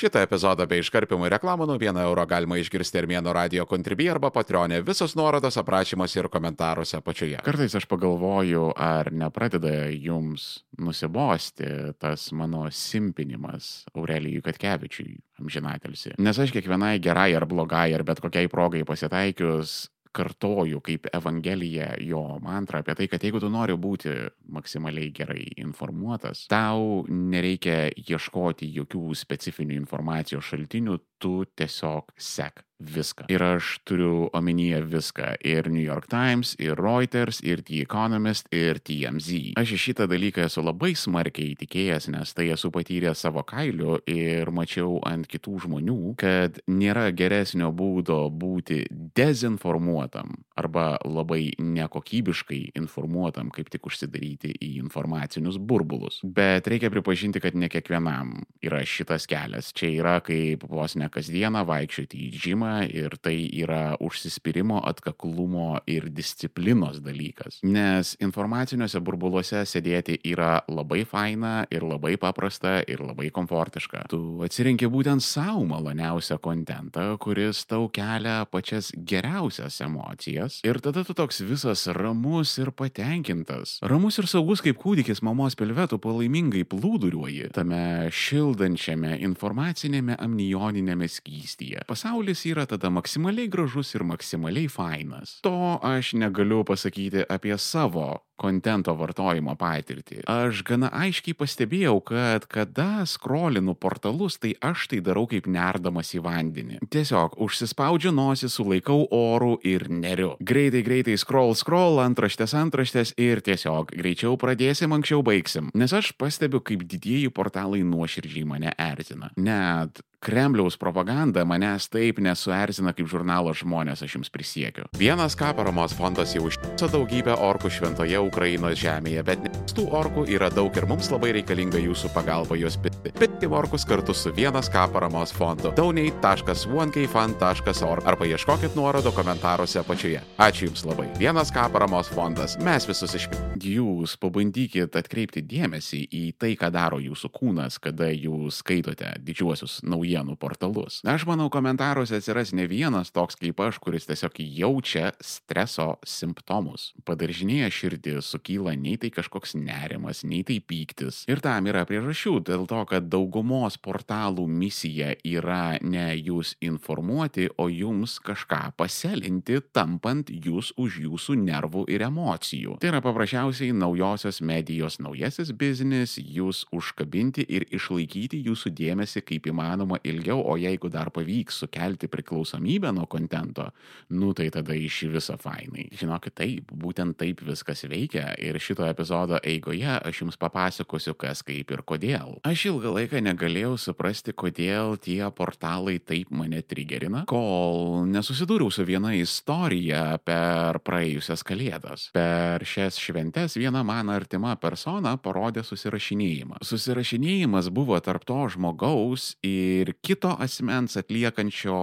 Šitą epizodą bei iškarpimų reklamų nuo 1 euro galima išgirsti Armėno radio kontribį arba patronė. Visos nuorodos aprašymuose ir komentaruose apačioje. Kartais aš pagalvoju, ar nepradeda jums nusibosti tas mano simpinimas Aurelijui Katkevičiui, amžinatelsi. Nes aš kiekvienai gerai ar blogai ar bet kokiai progai pasitaikius kartoju kaip Evangelija jo mantrą apie tai, kad jeigu tu nori būti maksimaliai gerai informuotas, tau nereikia ieškoti jokių specifinių informacijos šaltinių, tu tiesiog sek viską. Ir aš turiu omenyje viską. Ir New York Times, ir Reuters, ir The Economist, ir TMZ. Aš į šitą dalyką esu labai smarkiai įtikėjęs, nes tai esu patyręs savo kailiu ir mačiau ant kitų žmonių, kad nėra geresnio būdo būti dezinformuotam arba labai nekokybiškai informuotam, kaip tik užsidaryti į informacinius burbulus. Bet reikia pripažinti, kad ne kiekvienam yra šitas kelias. Čia yra kaip vos ne kasdieną vaikščioti į žymą ir tai yra užsispyrimo, atkaklumo ir disciplinos dalykas. Nes informaciniuose burbuluose sėdėti yra labai faina ir labai paprasta ir labai komfortiška. Tu atsirinki būtent savo maloniausią kontentą, kuris tau kelia pačias geriausias emocijas ir tada tu toks visas ramus ir patenkintas. Ramus ir saugus kaip kūdikis mamos pilvetų palaimingai plūduriuoji tame šildančiame informacinėme amnioninėme skystyje. Pasaulis yra tada maksimaliai gražus ir maksimaliai fainas. To aš negaliu pasakyti apie savo kontento vartojimo patirtį. Aš gana aiškiai pastebėjau, kad kada skrolinu portalus, tai aš tai darau kaip nerdamas į vandenį. Tiesiog užsispaudžiu nosį, sulaikau orų ir neriu. Greitai, greitai scroll, scroll, antraštės, antraštės ir tiesiog greičiau pradėsim, anksčiau baigsim. Nes aš pastebiu, kaip didieji portalai nuoširdžiai mane erzina. Net Kremliaus propaganda manęs taip nesuerzina kaip žurnalo žmonės, aš jums prisiekiu. Vienas ką paramos fondas jau užtiso daugybę orkų šventoje Ukrainos žemėje, bet tų orkų yra daug ir mums labai reikalinga jūsų pagalba juos pitti. Pitti orkus kartu su vienas ką paramos fondu. donate.onekfund.org arba ieškokit nuorodo komentaruose apačioje. Ačiū Jums labai. Vienas ką paramos fondas. Mes visus išpitti. Jūs pabandykit atkreipti dėmesį į tai, ką daro jūsų kūnas, kada jūs skaitote didžiuosius naujienų portalus. Aš manau, komentaruose atsiras ne vienas toks kaip aš, kuris tiesiog jaučia streso simptomus. Padaržinėje širdį sukyla nei tai kažkoks nerimas, nei tai pyktis. Ir tam yra priežasčių, dėl to, kad daugumos portalų misija yra ne jūs informuoti, o jums kažką paselinti, tampant jūs už jūsų nervų ir emocijų. Tai yra paprasčiausiai naujosios medijos naujasis biznis, jūs užkabinti ir išlaikyti jūsų dėmesį kaip įmanoma ilgiau, o jeigu dar pavyks sukelti priklausomybę nuo kontento, nu tai tada iš viso fainai. Žinokit, taip, būtent taip viskas veikia ir šito epizodo eigoje aš jums papasakosiu, kas kaip ir kodėl. Aš ilgą laiką negalėjau suprasti, kodėl tie portalai taip mane trigerina, kol nesusidūriau su viena istorija per praėjusias kalėdas. Per šias šventes viena man artima persona parodė susirašinėjimą. Susirašinėjimas buvo tarp to žmogaus ir kito asmens atliekančio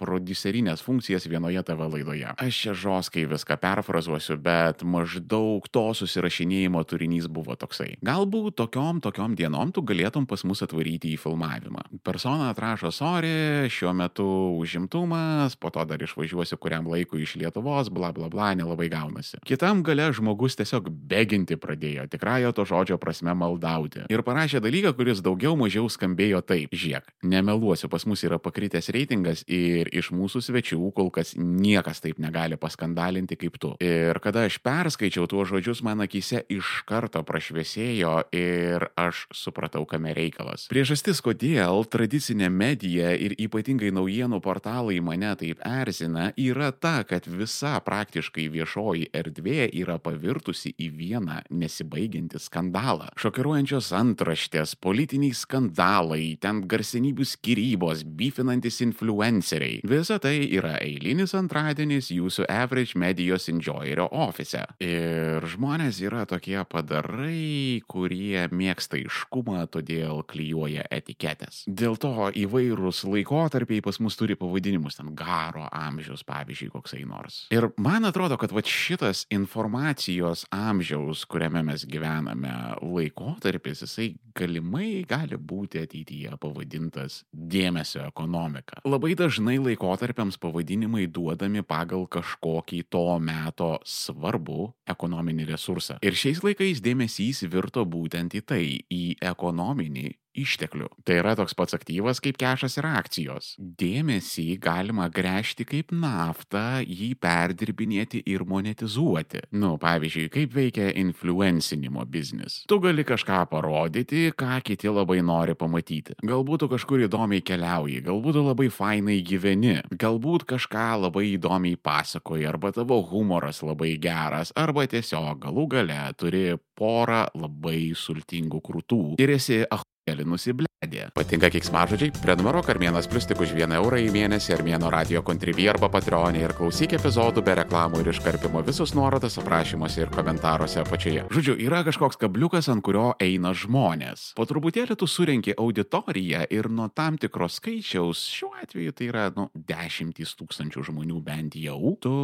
producerinės funkcijas vienoje TV laidoje. Aš čia žoskai viską perfrazuosiu, bet maždaug to susirašinėjimo turinys buvo toksai. Galbūt tokiom, tokiom dienom tu galėtum pas mus atvaryti į filmavimą. Persona atrašo, sorry, šiuo metu užimtumas, po to dar išvažiuosiu kuriam laikui iš Lietuvos, bla bla bla, nelabai gaunasi. Kitam gale žmogus tiesiog beginti pradėjo, tikrąją to žodžio prasme maldauti. Ir parašė dalyką, kuris daugiau mažiau skambėjo taip. Žiūrėk, nemeluosiu, pas mus yra pakritęs reitingas ir iš mūsų svečių kol kas niekas taip negali paskandalinti kaip tu. Ir kada aš perskaičiau tuos žodžius, man akise iš karto prašviesėjo ir aš supratau, kame reikalas. Priežastis, kodėl tradicinė medija ir ypatingai naujienų portalai mane taip erzina, yra ta, kad visa praktiškai viešoji erdvė yra pavirtusi į vieną nesibaigiantį skandalą. Šokiruojančios antraštės, politiniai skandalai, ten garsenybių skirybos, bifinantis influenceriai. Visa tai yra eilinis antradienis jūsų average medijos enjoyerio ofise. Ir žmonės yra tokie padarai, kurie mėgsta iškumą, todėl klyjuoja etiketės. Dėl to įvairūs laikotarpiai pas mus turi pavadinimus, ten garo amžius, pavyzdžiui, koksai nors. Ir man atrodo, kad va šitas informacijos amžiaus, kuriame mes gyvename, laikotarpis, jisai galimai gali būti ateityje pavadintas dėmesio ekonomika. Labai dažnai laikotarpiams pavadinimai duodami pagal kažkokį to meto svarbų ekonominį resursą. Ir šiais laikais dėmesys virto būtent į tai, į ekonominį išteklių. Tai yra toks pats aktyvas kaip kešas ir akcijos. Dėmesį galima gręžti kaip naftą, jį perdirbinėti ir monetizuoti. Nu, pavyzdžiui, kaip veikia influencinimo biznis. Tu gali kažką parodyti, ką kiti labai nori pamatyti. Galbūt tu kažkur įdomiai keliauji, galbūt tu labai fainai gyveni, galbūt kažką labai įdomiai pasakoji, arba tavo humoras labai geras, arba tiesiog galų gale turi porą labai sultingų krūtų ir esi ah keli nusibledė. Patinka kiksmažodžiai? Prenumeruok Armėnas Plus tik už 1 eurą į mėnesį Armėno radio kontribį arba Patreonė ir klausyk epizodų be reklamų ir iškarpimo visus nuorodas aprašymuose ir komentaruose apačioje. Žodžiu, yra kažkoks kabliukas, ant kurio eina žmonės. Po truputėlį tu surenki auditoriją ir nuo tam tikros skaičiaus, šiuo atveju tai yra, nu, dešimtys tūkstančių žmonių bent jau, tu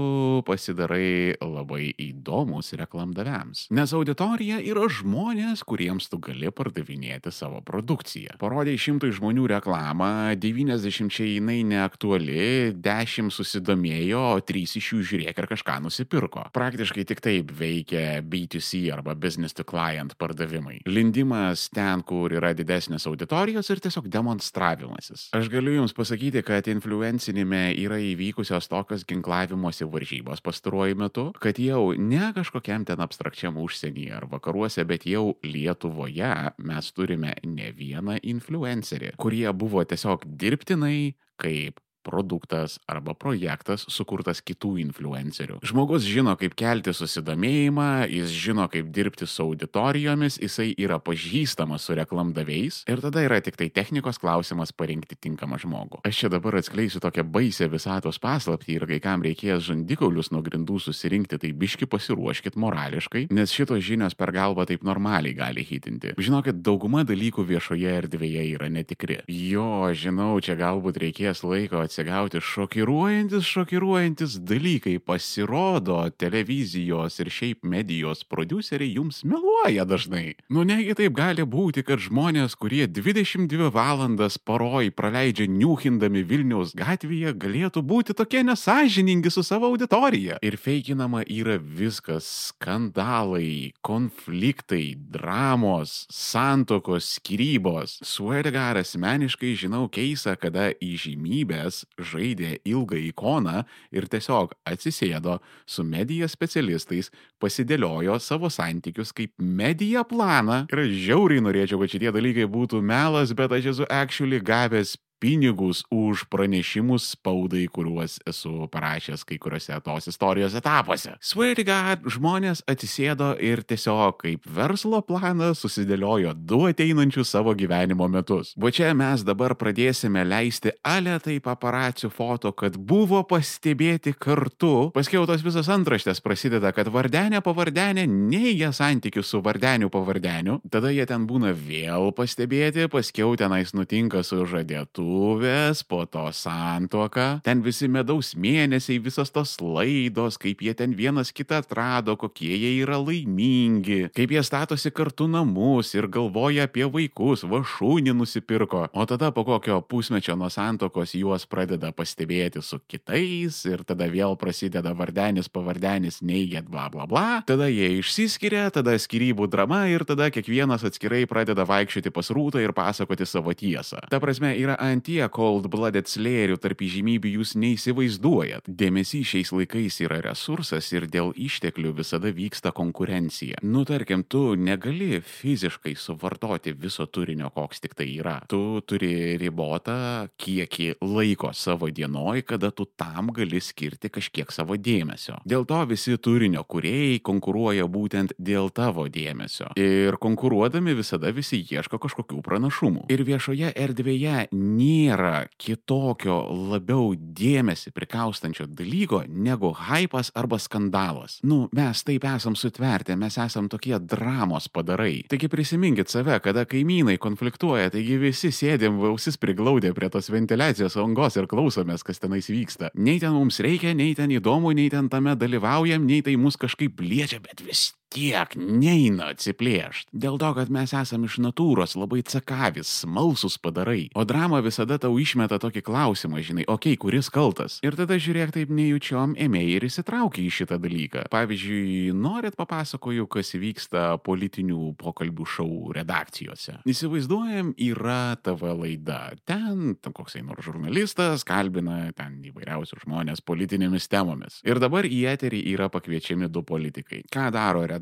pasidarai labai įdomus reklamdaviams. Nes auditorija yra žmonės, kuriems tu gali pardavinėti savo produktą produkciją. Parodė šimtui žmonių reklamą, 90 jinai neaktuali, 10 susidomėjo, o 3 iš jų žiūrėk ir kažką nusipirko. Praktiškai tik taip veikia B2C arba business to client pardavimai. Lindimas ten, kur yra didesnės auditorijos ir tiesiog demonstravimasis. Aš galiu Jums pasakyti, kad influencinime yra įvykusios tokios ginklavimosi varžybos pastaruoju metu, kad jau ne kažkokiam ten abstrakčiam užsienyje ar vakaruose, bet jau Lietuvoje mes turime ne ne vieną influencerį, kurie buvo tiesiog dirbtinai kaip produktas arba projektas sukurtas kitų influencerių. Žmogus žino, kaip kelti susidomėjimą, jis žino, kaip dirbti su auditorijomis, jisai yra pažįstamas su reklamdaviais ir tada yra tik tai technikos klausimas parinkti tinkamą žmogų. Aš čia dabar atskleisiu tokią baisę visatos paslaptį ir kai kam reikės žandikaulius nuo grindų susirinkti, tai biški pasiruoškit morališkai, nes šitos žinios per galvą taip normaliai gali hitinti. Žinokit, dauguma dalykų viešoje erdvėje yra netikri. Jo, žinau, čia galbūt reikės laiko atsigauti šokiruojantis, šokiruojantis dalykai. Pasirodo, televizijos ir šiaip medijos produceriai jums meluoja dažnai. Nu negi taip gali būti, kad žmonės, kurie 22 valandas paroj praleidžia niuhindami Vilniaus gatvėje, galėtų būti tokie nesažiningi su savo auditorija. Ir feikinama yra viskas - skandalai, konfliktai, dramos, santokos, skirybos. Suergar asmeniškai žinau keisą, kada įžymybės žaidė ilgą ikoną ir tiesiog atsisėdo su medija specialistais, pasidėliojo savo santykius kaip medija planą. Ir žiauriai norėčiau, kad šitie dalykai būtų melas, bet aš esu actually gavęs pinigus už pranešimus spaudai, kuriuos esu parašęs kai kuriuose tos istorijos etapuose. Swear to God, žmonės atsisėdo ir tiesiog kaip verslo planą susidėliojo du ateinančius savo gyvenimo metus. Va čia mes dabar pradėsime leisti aletai paparacijų foto, kad buvo pastebėti kartu. Paskiau tos visas antraštės prasideda, kad vardenė pavardenė neigia santykių su vardeniu pavardeniu. Tada jie ten būna vėl pastebėti, paskiau tenais nutinka su žadėtu vestuvės, po to santuoka, ten visi medaus mėnesiai, visos tos laidos, kaip jie ten vienas kitą atrado, kokie jie yra laimingi, kaip jie statosi kartu namus ir galvoja apie vaikus, va šūnį nusipirko, o tada po kokio pusmečio nuo santokos juos pradeda pastebėti su kitais ir tada vėl prasideda vardenis, pavardenis, neigėt, bla bla bla, tada jie išsiskiria, tada skirybų drama ir tada kiekvienas atskirai pradeda vaikščioti pas rūtą ir pasakoti savo tiesą. Ta prasme, yra ant tiek cold-blooded slėrių tarp įžymybių jūs neįsivaizduojat. Dėmesys šiais laikais yra resursas ir dėl išteklių visada vyksta konkurencija. Nu, tarkim, tu negali fiziškai suvartoti viso turinio, koks tik tai yra. Tu turi ribotą kiekį laiko savo dienoj, kada tu tam gali skirti kažkiek savo dėmesio. Dėl to visi turinio kuriejai konkuruoja būtent dėl tavo dėmesio. Ir konkuruodami visada visi ieško kažkokių pranašumų. Ir viešoje erdvėje nėra kitokio labiau dėmesį prikaustančio dalyko negu hypas arba skandalas. Nu, mes taip esam sutverti, mes esam tokie dramos padarai. Taigi prisiminkit save, kada kaimynai konfliktuoja, taigi visi sėdėm ausis priglaudę prie tos ventiliacijos angos ir klausomės, kas tenais vyksta. Nei ten mums reikia, nei ten įdomu, nei ten tame dalyvaujam, nei tai mus kažkaip liečia, bet vis tiek neina atsiplėšti. Dėl to, kad mes esame iš natūros labai cakavis, smalsus padarai. O drama visada tau išmeta tokį klausimą, žinai, okei, okay, kuris kaltas. Ir tada žiūrėk taip nejučiom ėmėjai ir įsitraukia į šitą dalyką. Pavyzdžiui, norit papasakoju, kas vyksta politinių pokalbių šou redakcijose. Įsivaizduojam, yra TV laida. Ten, ten koksai nors žurnalistas kalbina ten įvairiausius žmonės politinėmis temomis. Ir dabar į eterį yra pakviečiami du politikai. Ką daro redakcija,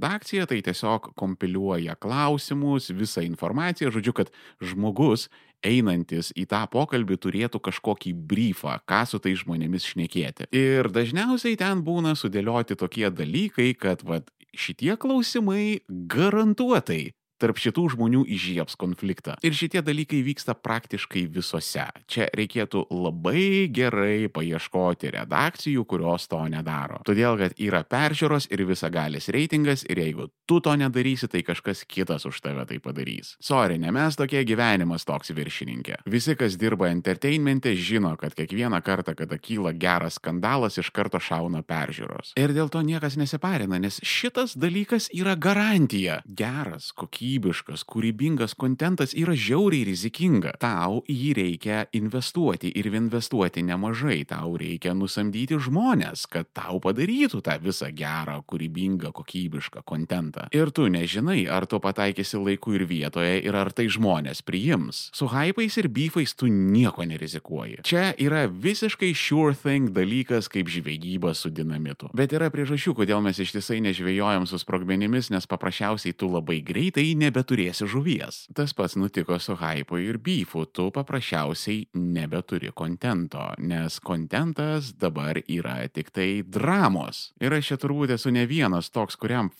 tai tiesiog kompiliuoja klausimus, visą informaciją, žodžiu, kad žmogus einantis į tą pokalbį turėtų kažkokį briefą, ką su tai žmonėmis šnekėti. Ir dažniausiai ten būna sudėlioti tokie dalykai, kad vat, šitie klausimai garantuotai tarp šitų žmonių įžieps konfliktą. Ir šitie dalykai vyksta praktiškai visose. Čia reikėtų labai gerai paieškoti redakcijų, kurios to nedaro. Todėl, kad yra peržiūros ir visagalis reitingas ir jeigu tu to nedarysi, tai kažkas kitas už tave tai padarys. Sorry, ne mes tokie gyvenimas toks viršininkė. Visi, kas dirba entertainmente, žino, kad kiekvieną kartą, kada kyla geras skandalas, iš karto šauna peržiūros. Ir dėl to niekas nesiparina, nes šitas dalykas yra garantija. Geras, kokybiškas kokybiškas, kūrybingas kontentas yra žiauriai rizikinga. Tau jį reikia investuoti ir investuoti nemažai. Tau reikia nusamdyti žmonės, kad tau padarytų tą visą gerą, kūrybingą, kokybišką kontentą. Ir tu nežinai, ar tu pataikysi laiku ir vietoje ir ar tai žmonės priims. Su hypais ir beefais tu nieko nerizikuoji. Čia yra visiškai sure thing dalykas kaip žvejyba su dinamitu. Bet yra priežasčių, kodėl mes ištisai nežvejojam su sprogmenimis, nes paprasčiausiai tu labai greitai nebeturėsi žuvies. Tas pats nutiko su hypu ir beefu, tu paprasčiausiai nebeturi kontento, nes kontentas dabar yra tik tai dramos. Ir aš čia turbūt esu ne vienas toks, kuriam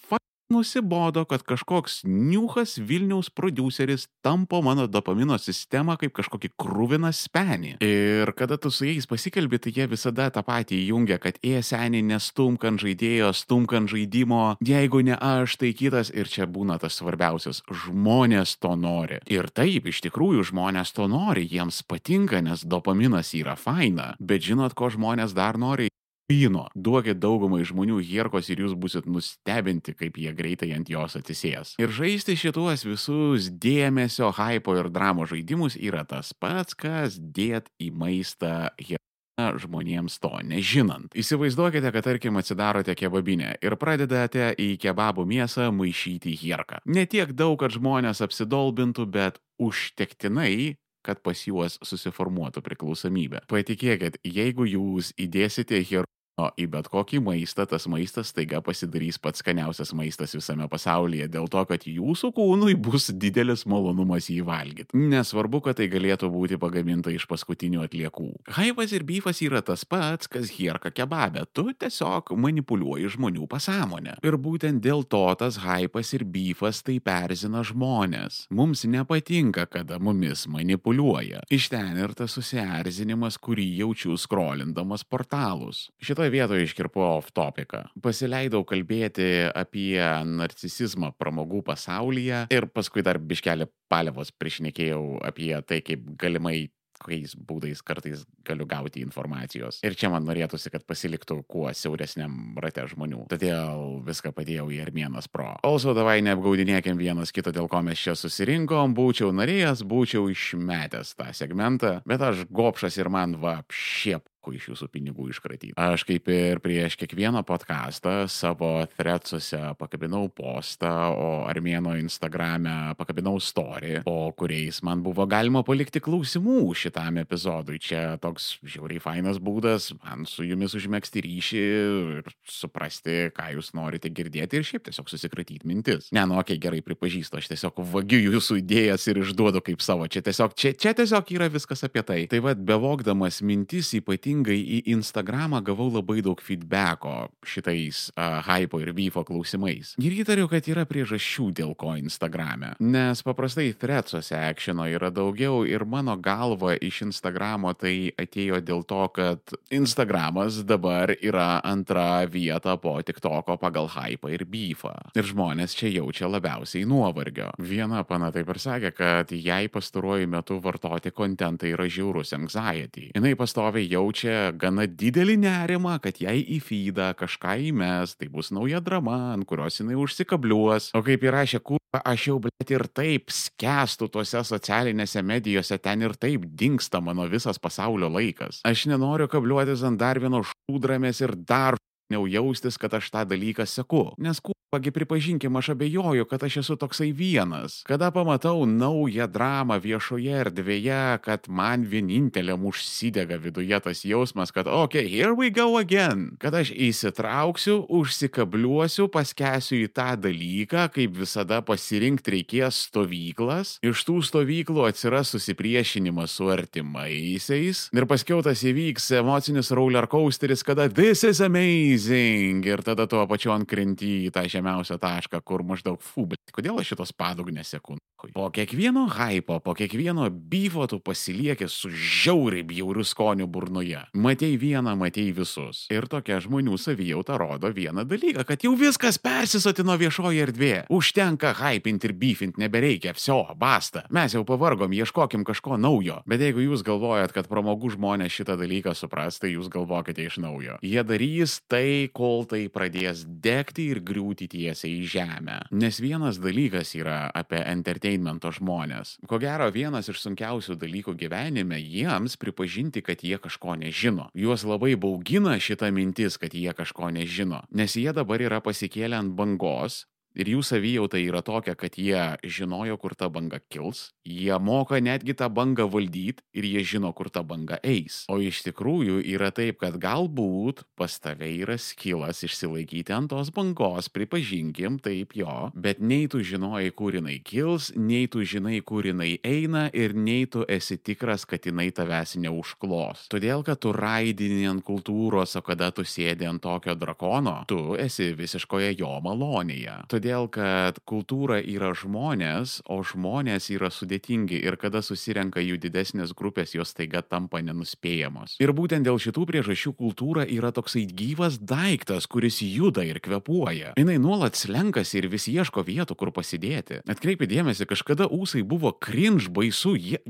nusibodo, kad kažkoks niuchas Vilniaus produceris tampo mano dopamino sistemą kaip kažkokį krūviną spenį. Ir kada tu su jais pasikalbi, tai jie visada tą patį įjungia, kad ė seniai nestumk ant žaidėjo, stumk ant žaidimo, jeigu ne aš, tai kitas ir čia būna tas svarbiausias - žmonės to nori. Ir taip, iš tikrųjų žmonės to nori, jiems patinka, nes dopaminas yra faina, bet žinot, ko žmonės dar nori? Vyno. Duokit daugumai žmonių hierkos ir jūs busit nustebinti, kaip jie greitai ant jos atsisės. Ir žaisti šituos visus dėmesio, hypo ir dramo žaidimus yra tas pats, kas dėt į maistą hierkos žmonėms to nežinant. Įsivaizduokite, kad tarkim atsidarote kebabinę ir pradedate į kebabų mėsą maišyti hierką. Ne tiek daug, kad žmonės apsidolbintų, bet užtektinai, kad pas juos susiformuotų priklausomybė. Patikėkit, jeigu jūs įdėsite hierką O į bet kokį maistą tas maistas taiga pasidarys pats skaniausias maistas visame pasaulyje dėl to, kad jūsų kūnui bus didelis malonumas jį valgyti. Nesvarbu, kad tai galėtų būti pagaminta iš paskutinių atliekų. Haivas ir byfas yra tas pats, kas hierka kebabė. Tu tiesiog manipuliuoji žmonių pasąmonę. Ir būtent dėl to tas haipas ir byfas tai perzina žmonės. Mums nepatinka, kada mumis manipuliuoja. Iš ten ir tas susierzinimas, kurį jaučiu skrolindamas portalus. Šitoje vietoje iškirpo off topiką. Pasileidau kalbėti apie narcisizmą pramogų pasaulyje ir paskui dar biškelį palievos priešnekėjau apie tai, kaip galimai kokiais būdais kartais galiu gauti informacijos. Ir čia man norėtųsi, kad pasiliktų kuo siauresniam rate žmonių. Todėl viską padėjau į Armėnas Pro. Also, davai neapgaudinėkim vienas kito, dėl ko mes čia susirinkom. Būčiau norėjęs, būčiau išmetęs tą segmentą, bet aš gopšas ir man va šiep ko iš jūsų pinigų iškratyti. Aš kaip ir prieš kiekvieną podcastą savo threadsuose pakabinau postą, o armėno Instagrame pakabinau story, po kuriais man buvo galima palikti klausimų šitam epizodui. Čia toks žiauriai fainas būdas man su jumis užmėgsti ryšį ir suprasti, ką jūs norite girdėti ir šiaip tiesiog susikratyti mintis. Ne, nu, okei, okay, gerai pripažįstu, aš tiesiog vagiu jūsų idėjas ir išduodu kaip savo. Čia tiesiog, čia, čia tiesiog yra viskas apie tai. Tai vad, bevogdamas mintis ypatingai ypatingai į Instagramą gavau labai daug feedbacko šitais uh, hypo ir beefo klausimais. Ir įtariu, kad yra priežasčių, dėl ko Instagrame. Nes paprastai threadsuose actiono yra daugiau ir mano galva iš Instagramo tai atėjo dėl to, kad Instagramas dabar yra antra vieta po TikToko pagal hypą ir beefą. Ir žmonės čia jaučia labiausiai nuovargio. Viena pana taip ir sakė, kad jai pastaruoju metu vartoti kontentą yra žiaurus anxiety. Jis pastoviai jaučia jaučia gana didelį nerimą, kad jai į feedą kažką įmes, tai bus nauja drama, ant kurios jinai užsikabliuos. O kaip įrašė kūrą, aš jau, blėt, ir taip skęstu tuose socialinėse medijose, ten ir taip dinksta mano visas pasaulio laikas. Aš nenoriu kabliuotis ant dar vieno šūdramės ir dar jaustis, kad aš tą dalyką seku. Nes Pagi pripažinkim, aš abejoju, kad aš esu toksai vienas. Kada pamatau naują dramą viešoje erdvėje, kad man vieninteliam užsidega viduje tas jausmas, kad, okay, here we go again. Kad aš įsitrauksiu, užsikabliuosiu, paskesiu į tą dalyką, kaip visada pasirinkti reikės stovyklas. Iš tų stovyklų atsiras susipriešinimas su artimaisiais. Ir paskiau tas įvyks emocinis roller coasteris, kada this is amazing. Ir tada tuo pačiu ant krenti į tą žemę žemiausią tašką, kur maždaug fu, bet kodėl aš šitos padugnės seku? Po kiekvieno hypo, po kiekvieno byvo tu pasilieki su žiauriai bjauriu skoniu burnoje. Matei vieną, matei visus. Ir tokia žmonių savijauta rodo vieną dalyką, kad jau viskas persisotino viešoje erdvėje. Užtenka hypinti ir beefint nebereikia, viso, basta. Mes jau pavargom, ieškokim kažko naujo. Bet jeigu jūs galvojat, kad pramogų žmonės šitą dalyką supras, tai jūs galvokite iš naujo. Jie darys tai, kol tai pradės degti ir griūti tiesiai į žemę. Nes vienas dalykas yra apie entertainmento žmonės. Ko gero, vienas iš sunkiausių dalykų gyvenime jiems pripažinti, kad jie kažko nežino. Juos labai baugina šita mintis, kad jie kažko nežino. Nes jie dabar yra pasikėlę ant bangos, Ir jų savijauta yra tokia, kad jie žinojo, kur ta banga kils, jie moka netgi tą bangą valdyti ir jie žino, kur ta banga eis. O iš tikrųjų yra taip, kad galbūt pas tave yra skilas išsilaikyti ant tos bangos, pripažinkim, taip jo, bet nei tu žinojai, kur jinai kils, nei tu žinai, kur jinai eina ir nei tu esi tikras, kad jinai tavęs neužklos. Todėl, kad tu raidini ant kultūros, o kada tu sėdi ant tokio drakono, tu esi visiškoje jo malonėje. Todėl, kad kultūra yra žmonės, o žmonės yra sudėtingi ir kada susirenka jų didesnės grupės, jos taiga tampa nenuspėjamos. Ir būtent dėl šitų priežasčių kultūra yra toksai gyvas daiktas, kuris juda ir kvepuoja. Jis nuolat slenkasi ir vis ieško vietų, kur pasidėti. Atkreipi dėmesį, kažkada ūsai buvo cringe baisu, jie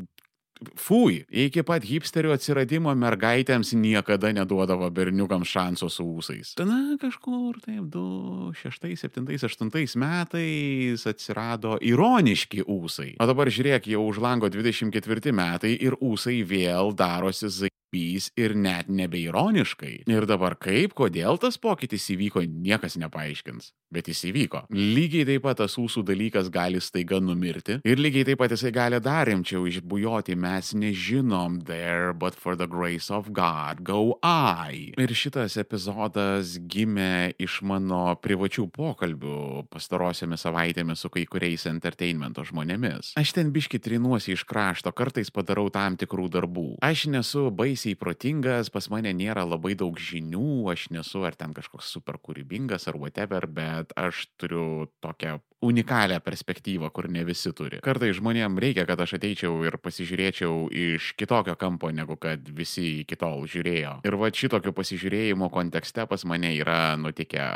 Fui, iki pat hipsterio atsiradimo mergaitėms niekada neduodavo berniukams šanso su ūsais. Tada kažkur taip 2, 6, 7, 8 metais atsirado ironiški ūsai. O dabar žiūrėk, jau už lango 24 metai ir ūsai vėl darosi zaipys ir net nebeironiškai. Ir dabar kaip, kodėl tas pokytis įvyko, niekas nepaaiškins. Bet jis įvyko. Lygiai taip pat tas ūsų dalykas gali staiga numirti. Ir lygiai taip pat jisai gali dar rimčiau išbujoti. Mes nežinom there, but for the grace of God, go I. Ir šitas epizodas gimė iš mano privačių pokalbių pastarosiomis savaitėmis su kai kuriais entertainmento žmonėmis. Aš ten biški trinuosi iš krašto, kartais padarau tam tikrų darbų. Aš nesu baisiai protingas, pas mane nėra labai daug žinių, aš nesu ar ten kažkoks super kūrybingas ar whatever, bet aš turiu tokią unikalią perspektyvą, kur ne visi turi. Kartai žmonėm reikia, kad aš ateičiau ir pasižiūrėčiau iš kitokio kampo, negu kad visi iki tol žiūrėjo. Ir va šitokio pasižiūrėjimo kontekste pas mane yra nutikę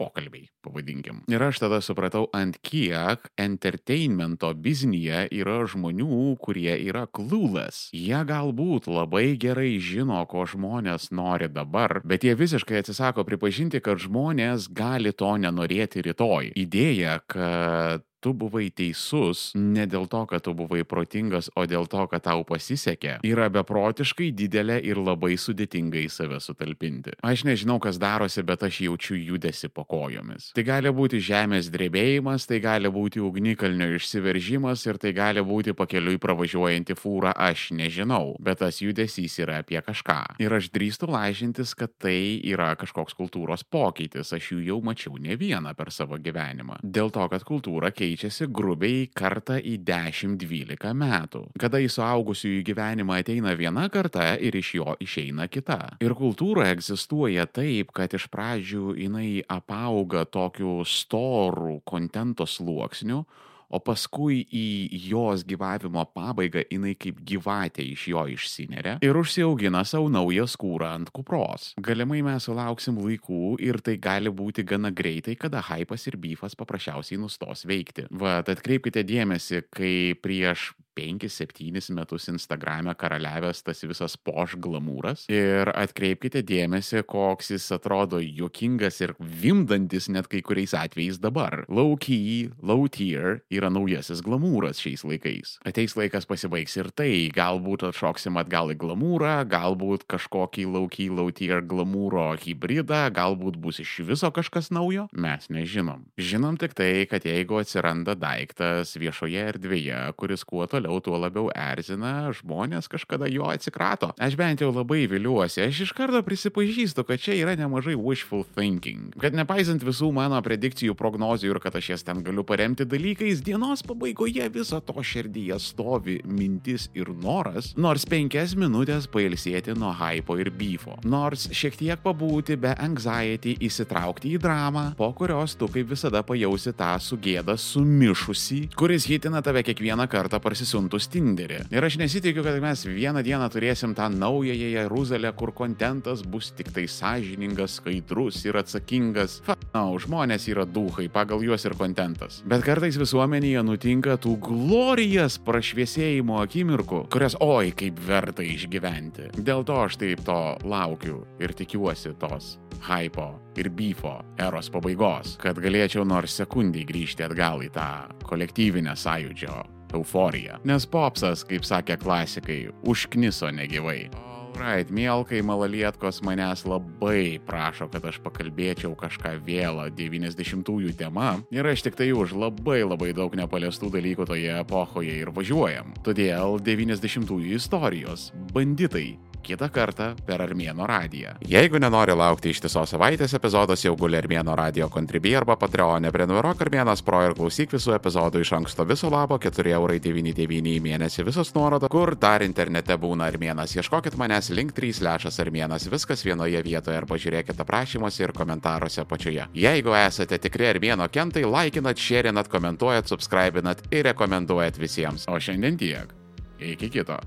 pokalbiai, pavadinkim. Ir aš tada supratau, ant kiek entertainmento biznyje yra žmonių, kurie yra clueless. Jie galbūt labai gerai žino, ko žmonės nori dabar, bet jie visiškai atsisako pripažinti, kad žmonės gali to nenorėti rytoj. Idėja, kad tu buvai teisus ne dėl to, kad tu buvai protingas, o dėl to, kad tau pasisekė, yra beprotiškai didelė ir labai sudėtinga į save sutalpinti. Aš nežinau, kas darosi, bet aš jaučiu judesi po kojomis. Tai gali būti žemės drebėjimas, tai gali būti ugnikalnio išsiveržimas ir tai gali būti pakeliui pravažiuojanti fūra, aš nežinau, bet tas judesys yra apie kažką. Ir aš drįstu lažintis, kad tai yra kažkoks kultūros pokytis, aš jų jau mačiau ne vieną per savo gyvenimą. Dėl to, kad kultūra keičiasi keičiasi grubiai kartą į 10-12 metų. Kada į suaugusiųjų gyvenimą ateina viena karta ir iš jo išeina kita. Ir kultūra egzistuoja taip, kad iš pradžių jinai apauga tokiu storų kontento sluoksniu, o paskui į jos gyvavimo pabaigą jinai kaip gyvatė iš jo išsineria ir užsiaugina savo naują skūrą ant kupros. Galimai mes sulauksim laikų ir tai gali būti gana greitai, kada hypas ir byfas paprasčiausiai nustos veikti. Va, tad atkreipkite dėmesį, kai prieš 5-7 metus Instagram'e karaliavęs tas visas poš glamūras. Ir atkreipkite dėmesį, koks jis atrodo juokingas ir vimdantis net kai kuriais atvejais dabar. Low key, low tier yra naujasis glamūras šiais laikais. Ateis laikas pasibaigs ir tai, galbūt atšoksim atgal į glamūrą, galbūt kažkokį low key, low tier glamūro hybridą, galbūt bus iš viso kažkas naujo, mes nežinom. Žinom tik tai, kad jeigu atsiranda daiktas viešoje erdvėje, kuris kuo toliau, tuo labiau erzina, žmonės kažkada jo atsikrato. Aš bent jau labai viliuosi, aš iš karto prisipažįstu, kad čia yra nemažai wishful thinking. Kad nepaisant visų mano predikcijų, prognozių ir kad aš jas ten galiu paremti dalykais, dienos pabaigoje viso to širdyje stovi mintis ir noras, nors penkias minutės pailsėti nuo hypo ir beefo. Nors šiek tiek pabūti be anxiety, įsitraukti į dramą, po kurios tu kaip visada pajausi tą sugėdą sumišusi, kuris hitina tave kiekvieną kartą parsisuntus Tinderį. Ir aš nesitikiu, kad mes vieną dieną turėsim tą naująją Jeruzalę, kur kontentas bus tik tai sąžiningas, skaidrus ir atsakingas. Fa, na, no, žmonės yra duhai, pagal juos ir kontentas. Bet kartais visuomenėje nutinka tų glorijas prašviesėjimo akimirkų, kurias oi kaip verta išgyventi. Dėl to aš taip to laukiu ir tikiuosi tos hypo ir beefo eros pabaigos, kad galėčiau nors sekundį grįžti atgal į tą kolektyvinę sąjūdžio euforiją. Nes popsas, kaip sakė klasikai, užkniso negyvai. Right, mielkai malalietkos manęs labai prašo, kad aš pakalbėčiau kažką vėlą 90-ųjų tema ir aš tik tai už labai labai daug nepaliestų dalykų toje epochoje ir važiuojam. Todėl 90-ųjų istorijos, banditai, kitą kartą per Armėno radiją. Jeigu nenori laukti ištisos savaitės epizodas, jau guli Armėno radio kontribį arba Patreonė, prenumeruok Armėnas Pro ir klausyk visų epizodų iš anksto viso labo 4,99 į mėnesį visos nuorodos, kur dar internete būna Armėnas. Ieškokit manęs link 3 lešas Armėnas, viskas vienoje vietoje arba žiūrėkite aprašymuose ir komentaruose apačioje. Jeigu esate tikri Armėno kentai, laikinat, šėrinat, komentuojat, subscribinat ir rekomenduojat visiems. O šiandien tiek. Iki kito.